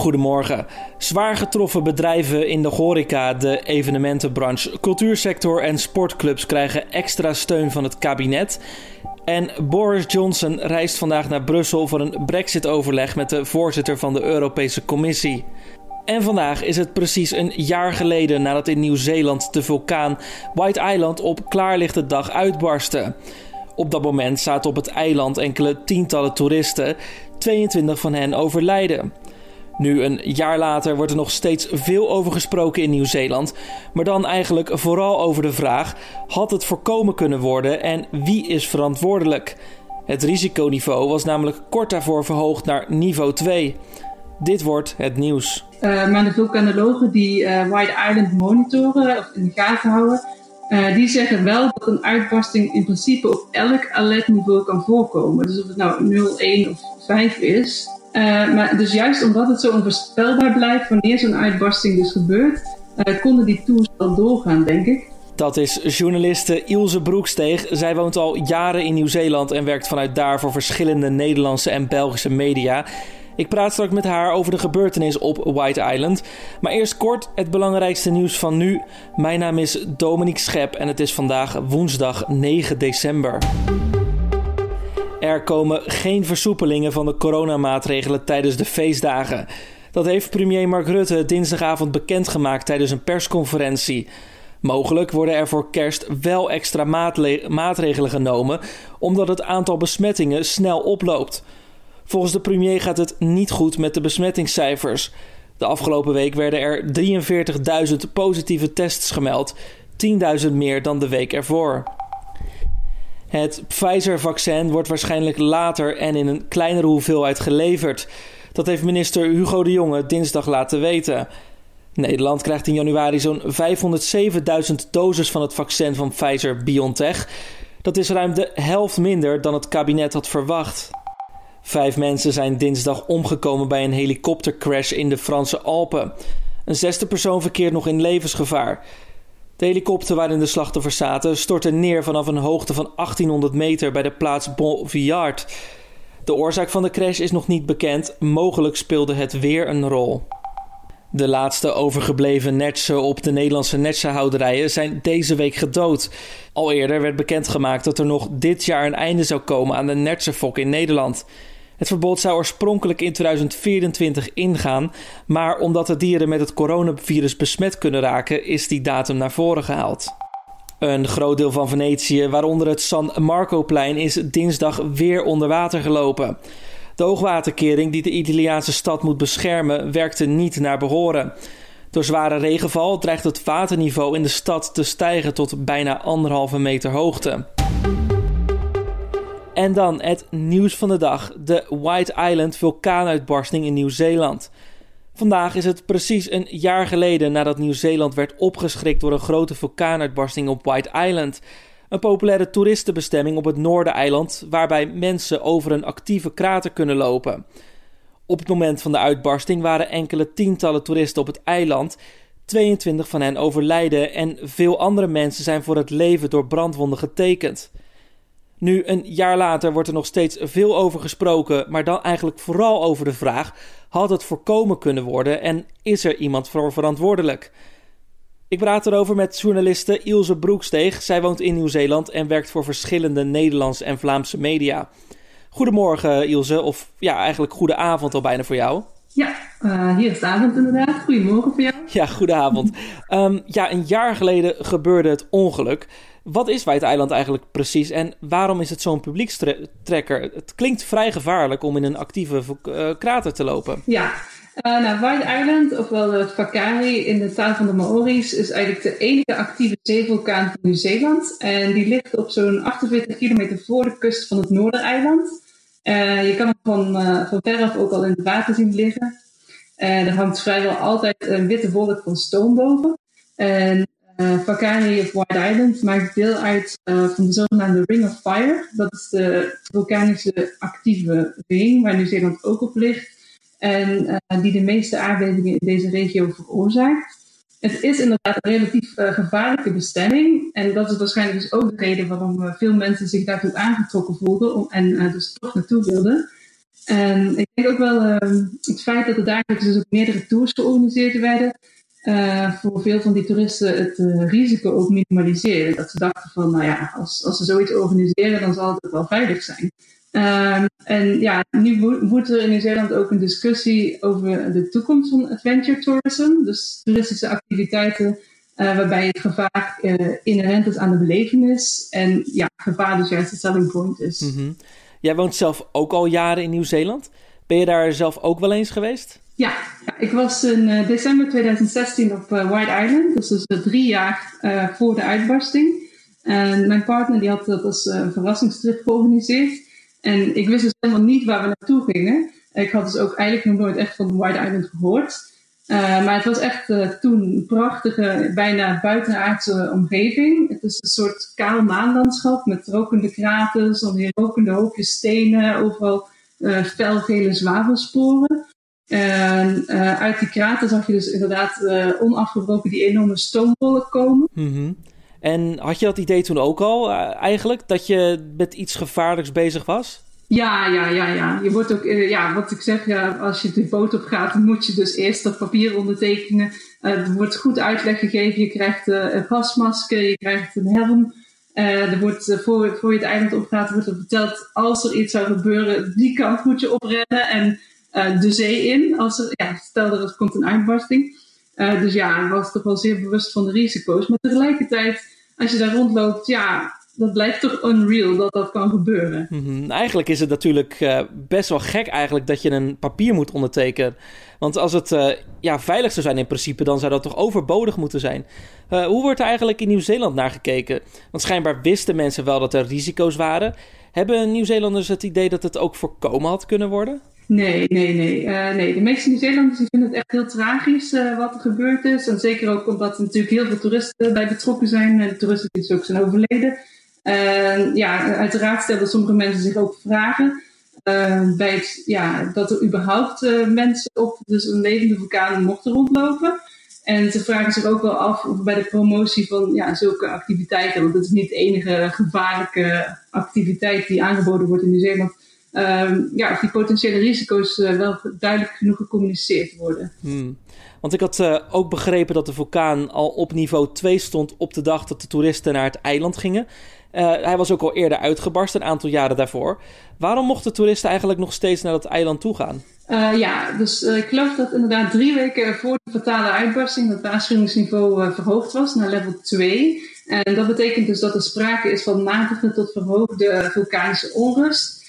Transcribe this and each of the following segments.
Goedemorgen. Zwaar getroffen bedrijven in de horeca, de evenementenbranche, cultuursector en sportclubs krijgen extra steun van het kabinet. En Boris Johnson reist vandaag naar Brussel voor een Brexit-overleg met de voorzitter van de Europese Commissie. En vandaag is het precies een jaar geleden nadat in Nieuw-Zeeland de vulkaan White Island op klaarlichte dag uitbarstte. Op dat moment zaten op het eiland enkele tientallen toeristen, 22 van hen overlijden. Nu, een jaar later, wordt er nog steeds veel over gesproken in Nieuw-Zeeland. Maar dan eigenlijk vooral over de vraag: had het voorkomen kunnen worden en wie is verantwoordelijk? Het risiconiveau was namelijk kort daarvoor verhoogd naar niveau 2. Dit wordt het nieuws. Uh, maar de vulkanologen die uh, Island monitoren of in de gaten houden, uh, die zeggen wel dat een uitbarsting in principe op elk alertniveau kan voorkomen. Dus of het nou 0, 1 of 5 is, uh, maar dus juist omdat het zo onvoorspelbaar blijft wanneer zo'n uitbarsting dus gebeurt, uh, konden die tours wel doorgaan, denk ik. Dat is journaliste Ilse Broeksteeg. Zij woont al jaren in Nieuw-Zeeland en werkt vanuit daar voor verschillende Nederlandse en Belgische media. Ik praat straks met haar over de gebeurtenis op White Island. Maar eerst kort het belangrijkste nieuws van nu. Mijn naam is Dominique Schep en het is vandaag woensdag 9 december. Er komen geen versoepelingen van de coronamaatregelen tijdens de feestdagen. Dat heeft premier Mark Rutte dinsdagavond bekendgemaakt tijdens een persconferentie. Mogelijk worden er voor kerst wel extra maatregelen genomen, omdat het aantal besmettingen snel oploopt. Volgens de premier gaat het niet goed met de besmettingscijfers. De afgelopen week werden er 43.000 positieve tests gemeld, 10.000 meer dan de week ervoor. Het Pfizer-vaccin wordt waarschijnlijk later en in een kleinere hoeveelheid geleverd. Dat heeft minister Hugo de Jonge dinsdag laten weten. Nederland krijgt in januari zo'n 507.000 doses van het vaccin van Pfizer-BioNTech. Dat is ruim de helft minder dan het kabinet had verwacht. Vijf mensen zijn dinsdag omgekomen bij een helikoptercrash in de Franse Alpen. Een zesde persoon verkeert nog in levensgevaar. De helikopter waarin de slachtoffers zaten stortte neer vanaf een hoogte van 1800 meter bij de plaats Bon-Villard. De oorzaak van de crash is nog niet bekend. Mogelijk speelde het weer een rol. De laatste overgebleven netsen op de Nederlandse netsenhouderijen zijn deze week gedood. Al eerder werd bekendgemaakt dat er nog dit jaar een einde zou komen aan de netsenfok in Nederland. Het verbod zou oorspronkelijk in 2024 ingaan, maar omdat de dieren met het coronavirus besmet kunnen raken, is die datum naar voren gehaald. Een groot deel van Venetië, waaronder het San Marcoplein, is dinsdag weer onder water gelopen. De hoogwaterkering die de Italiaanse stad moet beschermen, werkte niet naar behoren. Door zware regenval dreigt het waterniveau in de stad te stijgen tot bijna anderhalve meter hoogte. En dan het nieuws van de dag: de White Island vulkaanuitbarsting in Nieuw-Zeeland. Vandaag is het precies een jaar geleden nadat Nieuw-Zeeland werd opgeschrikt door een grote vulkaanuitbarsting op White Island. Een populaire toeristenbestemming op het Noordereiland, waarbij mensen over een actieve krater kunnen lopen. Op het moment van de uitbarsting waren enkele tientallen toeristen op het eiland. 22 van hen overlijden en veel andere mensen zijn voor het leven door brandwonden getekend. Nu, een jaar later, wordt er nog steeds veel over gesproken, maar dan eigenlijk vooral over de vraag: had het voorkomen kunnen worden en is er iemand voor verantwoordelijk? Ik praat erover met journaliste Ilse Broeksteeg. Zij woont in Nieuw-Zeeland en werkt voor verschillende Nederlandse en Vlaamse media. Goedemorgen, Ilse, of ja, eigenlijk goede avond al bijna voor jou. Ja, uh, hier is de avond inderdaad. Goedemorgen voor jou. Ja, goedenavond. um, ja, een jaar geleden gebeurde het ongeluk. Wat is White Island eigenlijk precies en waarom is het zo'n publiekstrekker? Het klinkt vrij gevaarlijk om in een actieve uh, krater te lopen. Ja, uh, nou, White Island, ofwel het Fakari in de taal van de Maori's, is eigenlijk de enige actieve zeevulkaan van Nieuw-Zeeland. En die ligt op zo'n 48 kilometer voor de kust van het Noordereiland. Uh, je kan hem van, uh, van veraf ook al in het water zien liggen. En er hangt vrijwel altijd een witte wolk van stoom boven. En of White Island maakt deel uit van de zogenaamde Ring of Fire. Dat is de vulkanische actieve ring waar Nieuw-Zeeland ook op ligt. En die de meeste aardbevingen in deze regio veroorzaakt. Het is inderdaad een relatief gevaarlijke bestemming. En dat is waarschijnlijk dus ook de reden waarom veel mensen zich daartoe aangetrokken voelden en dus toch naartoe wilden. En ik denk ook wel ehm, het feit dat er dagelijks dus ook meerdere tours georganiseerd werden, voor veel van die toeristen het risico ook minimaliseren. Dat ze dachten van, nou ja, als, als ze zoiets organiseren, dan zal het wel veilig zijn. Um, en ja, nu wordt er in Nieuw-Zeeland ook een discussie over de toekomst van adventure tourism. Dus toeristische activiteiten uh, waarbij het gevaar inherent is aan de belevenis. En ja, gevaar dus juist de selling point is. Mm -hmm. Jij woont zelf ook al jaren in Nieuw-Zeeland. Ben je daar zelf ook wel eens geweest? Ja, ja ik was in uh, december 2016 op White Island. Dat is dus drie jaar voor de uitbarsting. En mijn partner die had dat als een verrassingstrip georganiseerd. En ik wist dus helemaal niet waar we naartoe gingen. Ik had dus ook eigenlijk nog nooit echt van White Island gehoord. maar het was echt toen een prachtige, bijna buitenaardse omgeving. Het is een soort kaal maanlandschap met rokende kraters, dan weer rokende hoopjes stenen, overal felgele zwavelsporen. En uh, uit die krater zag je dus inderdaad uh, onafgebroken die enorme stoombollen komen. Mm. En had je dat idee toen ook al uh, eigenlijk, dat je met iets gevaarlijks bezig was? Ja, ja, ja, ja. Je wordt ook, ja, wat ik zeg, ja, als je de boot op gaat, moet je dus eerst dat papier ondertekenen. er wordt goed uitleg gegeven. Je krijgt een gasmasker, je krijgt een helm. er wordt, voor, voor je het eiland opgaat, wordt er verteld, als er iets zou gebeuren, die kant moet je oprennen. En de zee in. Als er, ja, stel dat er komt een uitbarsting. Uh, dus ja, ik was toch wel zeer bewust van de risico's. Maar tegelijkertijd, als je daar rondloopt, ja, dat blijft toch unreal dat dat kan gebeuren. -hmm. Eigenlijk is het natuurlijk uh, best wel gek eigenlijk dat je een papier moet ondertekenen. Want als het uh, ja, veilig zou zijn in principe, dan zou dat toch overbodig moeten zijn. Hoe wordt er eigenlijk in Nieuw-Zeeland naar gekeken? Want schijnbaar wisten mensen wel dat er risico's waren. Hebben Nieuw-Zeelanders het idee dat het ook voorkomen had kunnen worden? Nee, nee, nee. Uh, nee. De meeste Nieuw-Zeelanders vinden het echt heel tragisch uh, wat er gebeurd is. En zeker ook omdat er natuurlijk heel veel toeristen bij betrokken zijn. En toeristen die dus ook zijn overleden. Ja, uiteraard stellen sommige mensen zich ook vragen. bij het, ja, dat er überhaupt mensen op dus een levende vulkaan mochten rondlopen. En ze vragen zich ook wel af of bij de promotie van ja, zulke activiteiten, want het is niet de enige gevaarlijke activiteit die aangeboden wordt in Nieuw-Zeeland, um, ja, of die potentiële risico's uh, wel duidelijk genoeg gecommuniceerd worden. Hmm. Want ik had uh, ook begrepen dat de vulkaan al op niveau 2 stond op de dag dat de toeristen naar het eiland gingen. Uh, hij was ook al eerder uitgebarst, een aantal jaren daarvoor. Waarom mochten toeristen eigenlijk nog steeds naar dat eiland toe gaan? Ja, dus ik geloof dat inderdaad drie weken voor de fatale uitbarsting het waarschuwingsniveau verhoogd was naar level 2. En dat betekent dus dat er sprake is van matige tot verhoogde vulkanische onrust.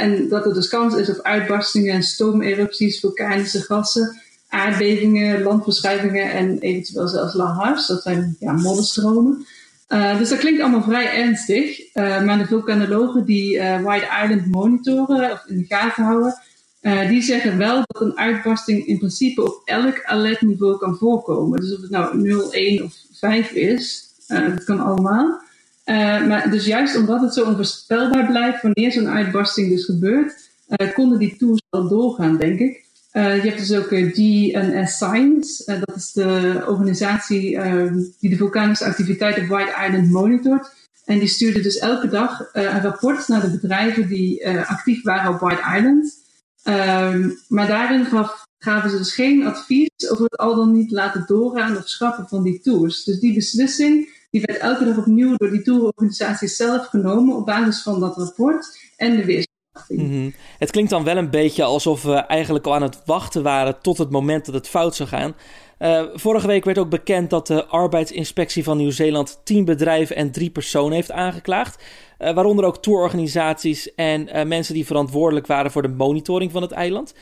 En dat er dus kans is op uitbarstingen, stoomerupties, vulkanische gassen, aardbevingen, landverschuivingen en eventueel zelfs lahars. Dat zijn ja, modderstromen. Uh, dus dat klinkt allemaal vrij ernstig. Uh, maar de vulkanologen die White Island monitoren of in de gaten houden, die zeggen wel dat een uitbarsting in principe op elk alertniveau kan voorkomen. Dus of het nou 0, 1 of 5 is, dat kan allemaal. Maar dus juist omdat het zo onvoorspelbaar blijft wanneer zo'n uitbarsting dus gebeurt, konden die tours wel doorgaan, denk ik. Uh, je hebt dus ook GNS Science. Dat is de organisatie ehm, die de vulkanische activiteit op White Island monitort. En die stuurde dus elke dag een rapport naar de bedrijven die actief waren op White Island. Ehm, maar daarin gaven ze dus geen advies over het al dan niet laten doorgaan of schrappen van die tours. Dus die beslissing die werd elke dag opnieuw door die tourorganisatie zelf genomen op basis van dat rapport en de weerstand. -hmm. Het klinkt dan wel een beetje alsof we eigenlijk al aan het wachten waren tot het moment dat het fout zou gaan. Uh, vorige week werd ook bekend dat de arbeidsinspectie van Nieuw-Zeeland 10 bedrijven en drie personen heeft aangeklaagd. Uh, waaronder ook tourorganisaties en uh, mensen die verantwoordelijk waren voor de monitoring van het eiland.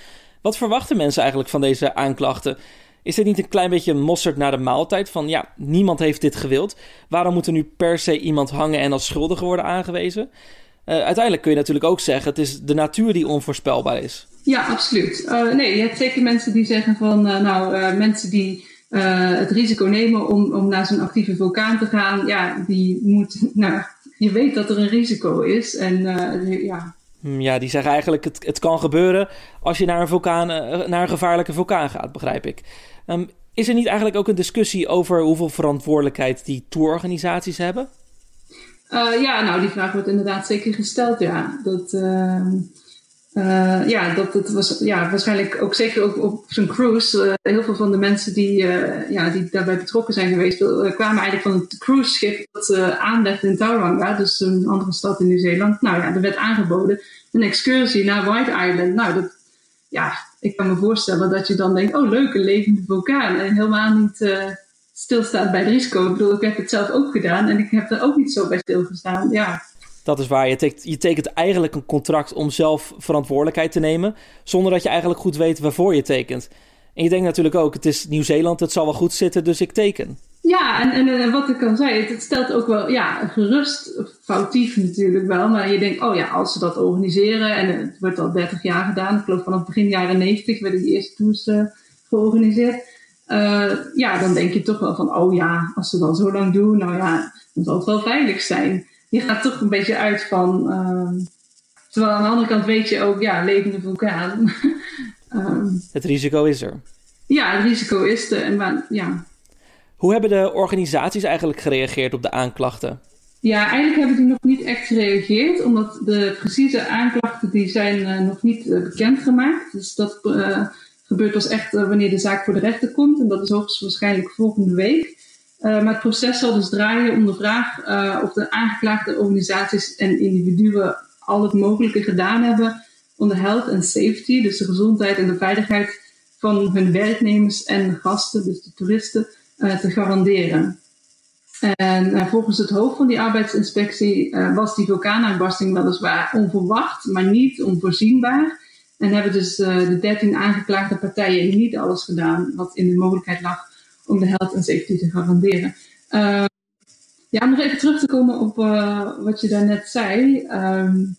Wat verwachten mensen eigenlijk van deze aanklachten? Is dit niet een klein beetje mosterd naar de maaltijd? Van ja, niemand heeft dit gewild. Waarom moet er nu per se iemand hangen en als schuldige worden aangewezen? Uh, uiteindelijk kun je natuurlijk ook zeggen: het is de natuur die onvoorspelbaar is. Ja, absoluut. Uh, nee, je hebt zeker mensen die zeggen van, uh, nou, mensen die het risico nemen om, om naar zo'n actieve vulkaan te gaan, ja, die moet, nou, je weet dat er een risico is. En ja. Hmm, ja, die zeggen eigenlijk: het, het kan gebeuren als je naar een, vulkaan, naar een gevaarlijke vulkaan gaat, begrijp ik. Um, is er niet eigenlijk ook een discussie over hoeveel verantwoordelijkheid die tourorganisaties hebben? Uh, ja, nou, die vraag wordt inderdaad zeker gesteld, ja. Dat, uh, uh, ja, dat het was ja, waarschijnlijk ook zeker ook op zo'n cruise. Uh, heel veel van de mensen die, uh, ja, die daarbij betrokken zijn geweest, kwamen eigenlijk van het cruiseschip dat aanlegde in Tauranga, dus een andere stad in Nieuw-Zeeland. Nou ja, er werd aangeboden een excursie naar White Island. Nou, dat, ja, ik kan me voorstellen dat je dan denkt, oh leuk, een levende vulkaan. En helemaal niet stilstaat bij het risico. Ik bedoel, ik heb het zelf ook gedaan en ik heb er ook niet zo bij stilgestaan. Ja, dat is waar. Je tekent, je tekent eigenlijk een contract om zelf verantwoordelijkheid te nemen. Zonder dat je eigenlijk goed weet waarvoor je tekent. En je denkt natuurlijk ook, het is Nieuw-Zeeland, het zal wel goed zitten, dus ik teken. Ja, en, en, wat ik al zei, het, stelt ook wel ja, gerust, foutief natuurlijk wel. Maar je denkt, oh ja, als ze dat organiseren, en het wordt al 30 jaar gedaan. Ik geloof vanaf begin jaren 90 werden die eerste tours uh, georganiseerd. Uh, ja, dan denk je toch wel van, oh ja, als ze dan zo lang doen, nou ja, dan zal het wel veilig zijn je gaat toch een beetje uit van. Uh, terwijl aan de andere kant weet je ook, ja, levende vulkaan. um, het risico is er. Ja, het risico is er. En maar, ja. Hoe hebben de organisaties eigenlijk gereageerd op de aanklachten? Ja, eigenlijk hebben die nog niet echt gereageerd, omdat de precieze aanklachten die zijn uh, nog niet uh, bekendgemaakt. Dus dat uh, gebeurt pas echt wanneer de zaak voor de rechter komt. En dat is hoogstwaarschijnlijk volgende week. Uh, maar het proces zal dus draaien om de vraag uh, of de aangeklaagde organisaties en individuen al het mogelijke gedaan hebben om de health en safety, dus de gezondheid en de veiligheid van hun werknemers en gasten, dus de toeristen, uh, te garanderen. En volgens het hoofd van die arbeidsinspectie was die vulkaanuitbarsting weliswaar onverwacht, maar niet onvoorzienbaar. En hebben dus de dertien aangeklaagde partijen niet alles gedaan wat in de mogelijkheid lag om de health en safety te garanderen. Uh, ja, om nog even terug te komen op uh, wat je daarnet zei. Um,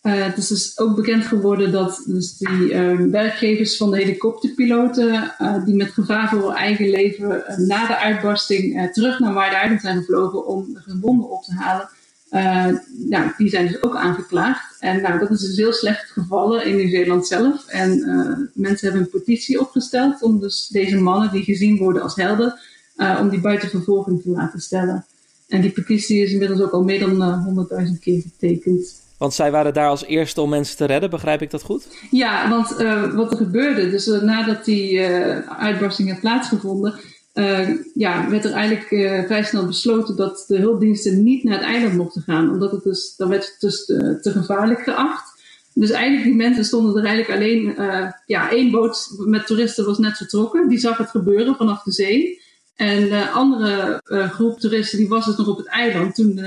het is dus ook bekend geworden dat dus die um, werkgevers van de helikopterpiloten, uh, die met gevaar voor hun eigen leven na de uitbarsting terug naar Island zijn gevlogen om de gewonden op te halen, uh, nou, die zijn dus ook aangeklaagd. En nou, dat is dus heel slecht gevallen in Nieuw-Zeeland zelf. En uh, mensen hebben een petitie opgesteld om dus deze mannen die gezien worden als helden, uh, om die buiten vervolging te laten stellen. En die petitie is inmiddels ook al meer dan 100.000 keer getekend. Want zij waren daar als eerste om mensen te redden, begrijp ik dat goed? Ja, want wat er gebeurde, dus nadat die uitbarsting had plaatsgevonden, uh, ja, werd er eigenlijk uh, vrij snel besloten dat de hulpdiensten niet naar het eiland mochten gaan. Omdat het dus, dan werd het dus te, te gevaarlijk geacht. Dus eigenlijk die mensen stonden er eigenlijk alleen, uh, ja, één boot met toeristen was net vertrokken. Die zag het gebeuren vanaf de zee. En de andere groep toeristen die was dus nog op het eiland toen,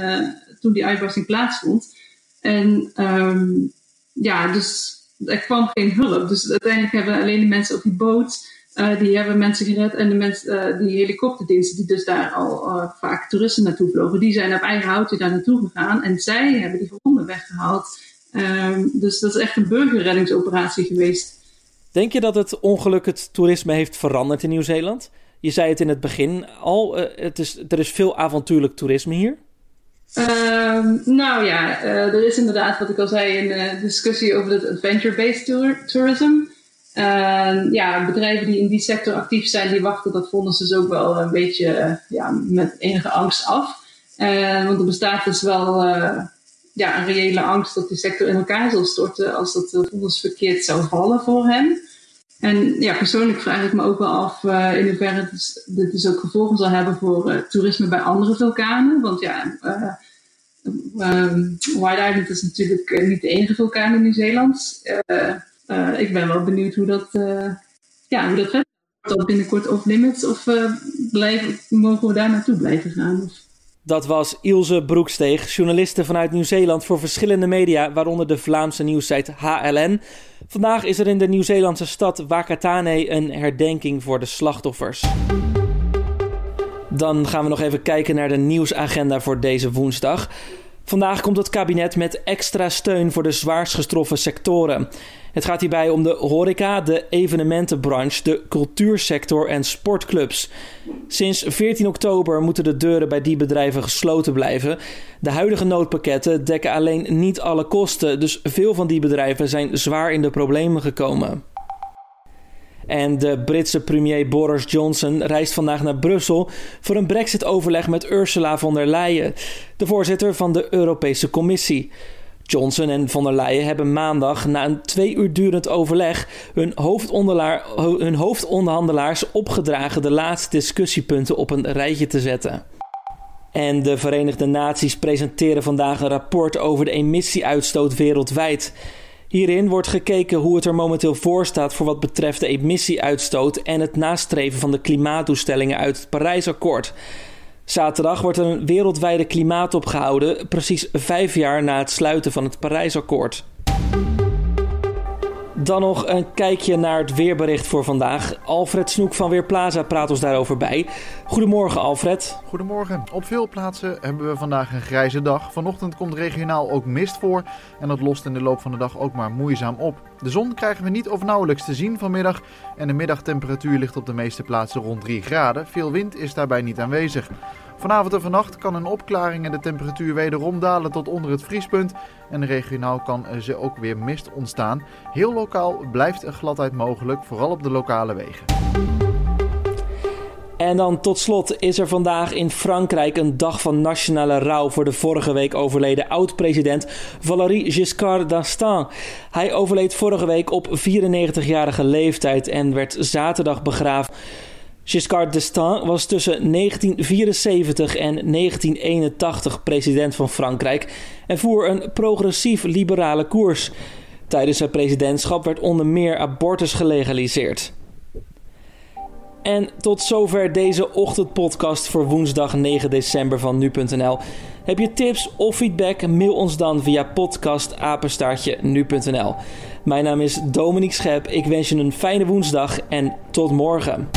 toen die uitbarsting plaatsvond. En um, ja, dus er kwam geen hulp. Dus uiteindelijk hebben alleen de mensen op die boot uh, die hebben mensen gered. En de mensen, uh, die helikopterdiensten, die dus daar al uh, vaak toeristen naartoe vlogen, die zijn op eigen houtje daar naartoe gegaan. En zij hebben die gewonden weggehaald. Um, dus dat is echt een burgerreddingsoperatie geweest. Denk je dat het ongeluk het toerisme heeft veranderd in Nieuw-Zeeland? Je zei het in het begin al, het is, er is veel avontuurlijk toerisme hier. Um, nou ja, er is inderdaad, wat ik al zei, een discussie over het adventure-based tour tourism. Uh, ja, bedrijven die in die sector actief zijn, die wachten dat vonnis dus ook wel een beetje uh, ja, met enige angst af. Uh, want er bestaat dus wel uh, ja, een reële angst dat die sector in elkaar zal storten als dat vonnis verkeerd zou vallen voor hen. En ja, persoonlijk vraag ik me ook wel af in hoeverre dit, dit dus ook gevolgen zal hebben voor toerisme bij andere vulkanen. Want ja, um, White Island is natuurlijk niet de enige vulkaan in Nieuw-Zeeland. Uh, ik ben wel benieuwd hoe dat, uh, ja, hoe dat gaat. Dat binnenkort off limits of uh, blijven, mogen we daar naartoe blijven gaan? Dat was Ilse Broeksteeg, journaliste vanuit Nieuw-Zeeland voor verschillende media, waaronder de Vlaamse nieuwssite HLN. Vandaag is er in de Nieuw-Zeelandse stad Wakatane een herdenking voor de slachtoffers. Dan gaan we nog even kijken naar de nieuwsagenda voor deze woensdag. Vandaag komt het kabinet met extra steun voor de zwaarst getroffen sectoren. Het gaat hierbij om de horeca, de evenementenbranche, de cultuursector en sportclubs. Sinds 14 oktober moeten de deuren bij die bedrijven gesloten blijven. De huidige noodpakketten dekken alleen niet alle kosten, dus veel van die bedrijven zijn zwaar in de problemen gekomen. En de Britse premier Boris Johnson reist vandaag naar Brussel voor een Brexit-overleg met Ursula von der Leyen, de voorzitter van de Europese Commissie. Johnson en von der Leyen hebben maandag na een twee uur durend overleg hun, hun hoofdonderhandelaars opgedragen de laatste discussiepunten op een rijtje te zetten. En de Verenigde Naties presenteren vandaag een rapport over de emissieuitstoot wereldwijd. Hierin wordt gekeken hoe het er momenteel voor staat voor wat betreft de emissieuitstoot en het nastreven van de klimaatdoelstellingen uit het Parijsakkoord. Zaterdag wordt een wereldwijde klimaatop gehouden, precies vijf jaar na het sluiten van het Parijsakkoord. Dan nog een kijkje naar het weerbericht voor vandaag. Alfred Snoek van Weerplaza praat ons daarover bij. Goedemorgen Alfred. Goedemorgen. Op veel plaatsen hebben we vandaag een grijze dag. Vanochtend komt regionaal ook mist voor en dat lost in de loop van de dag ook maar moeizaam op. De zon krijgen we niet of nauwelijks te zien vanmiddag en de middagtemperatuur ligt op de meeste plaatsen rond 3 graden. Veel wind is daarbij niet aanwezig. Vanavond en vannacht kan een opklaring en de temperatuur wederom dalen tot onder het vriespunt. En regionaal kan er ook weer mist ontstaan. Heel lokaal blijft er gladheid mogelijk, vooral op de lokale wegen. En dan tot slot is er vandaag in Frankrijk een dag van nationale rouw voor de vorige week overleden oud-president Valéry Giscard d'Estaing. Hij overleed vorige week op 94-jarige leeftijd en werd zaterdag begraven. Giscard d'Estaing was tussen 1974 en 1981 president van Frankrijk en voer een progressief-liberale koers. Tijdens zijn presidentschap werd onder meer abortus gelegaliseerd. En tot zover deze ochtendpodcast voor woensdag 9 december van nu.nl. Heb je tips of feedback? Mail ons dan via podcastapenstaartje nu.nl. Mijn naam is Dominique Schep. Ik wens je een fijne woensdag en tot morgen.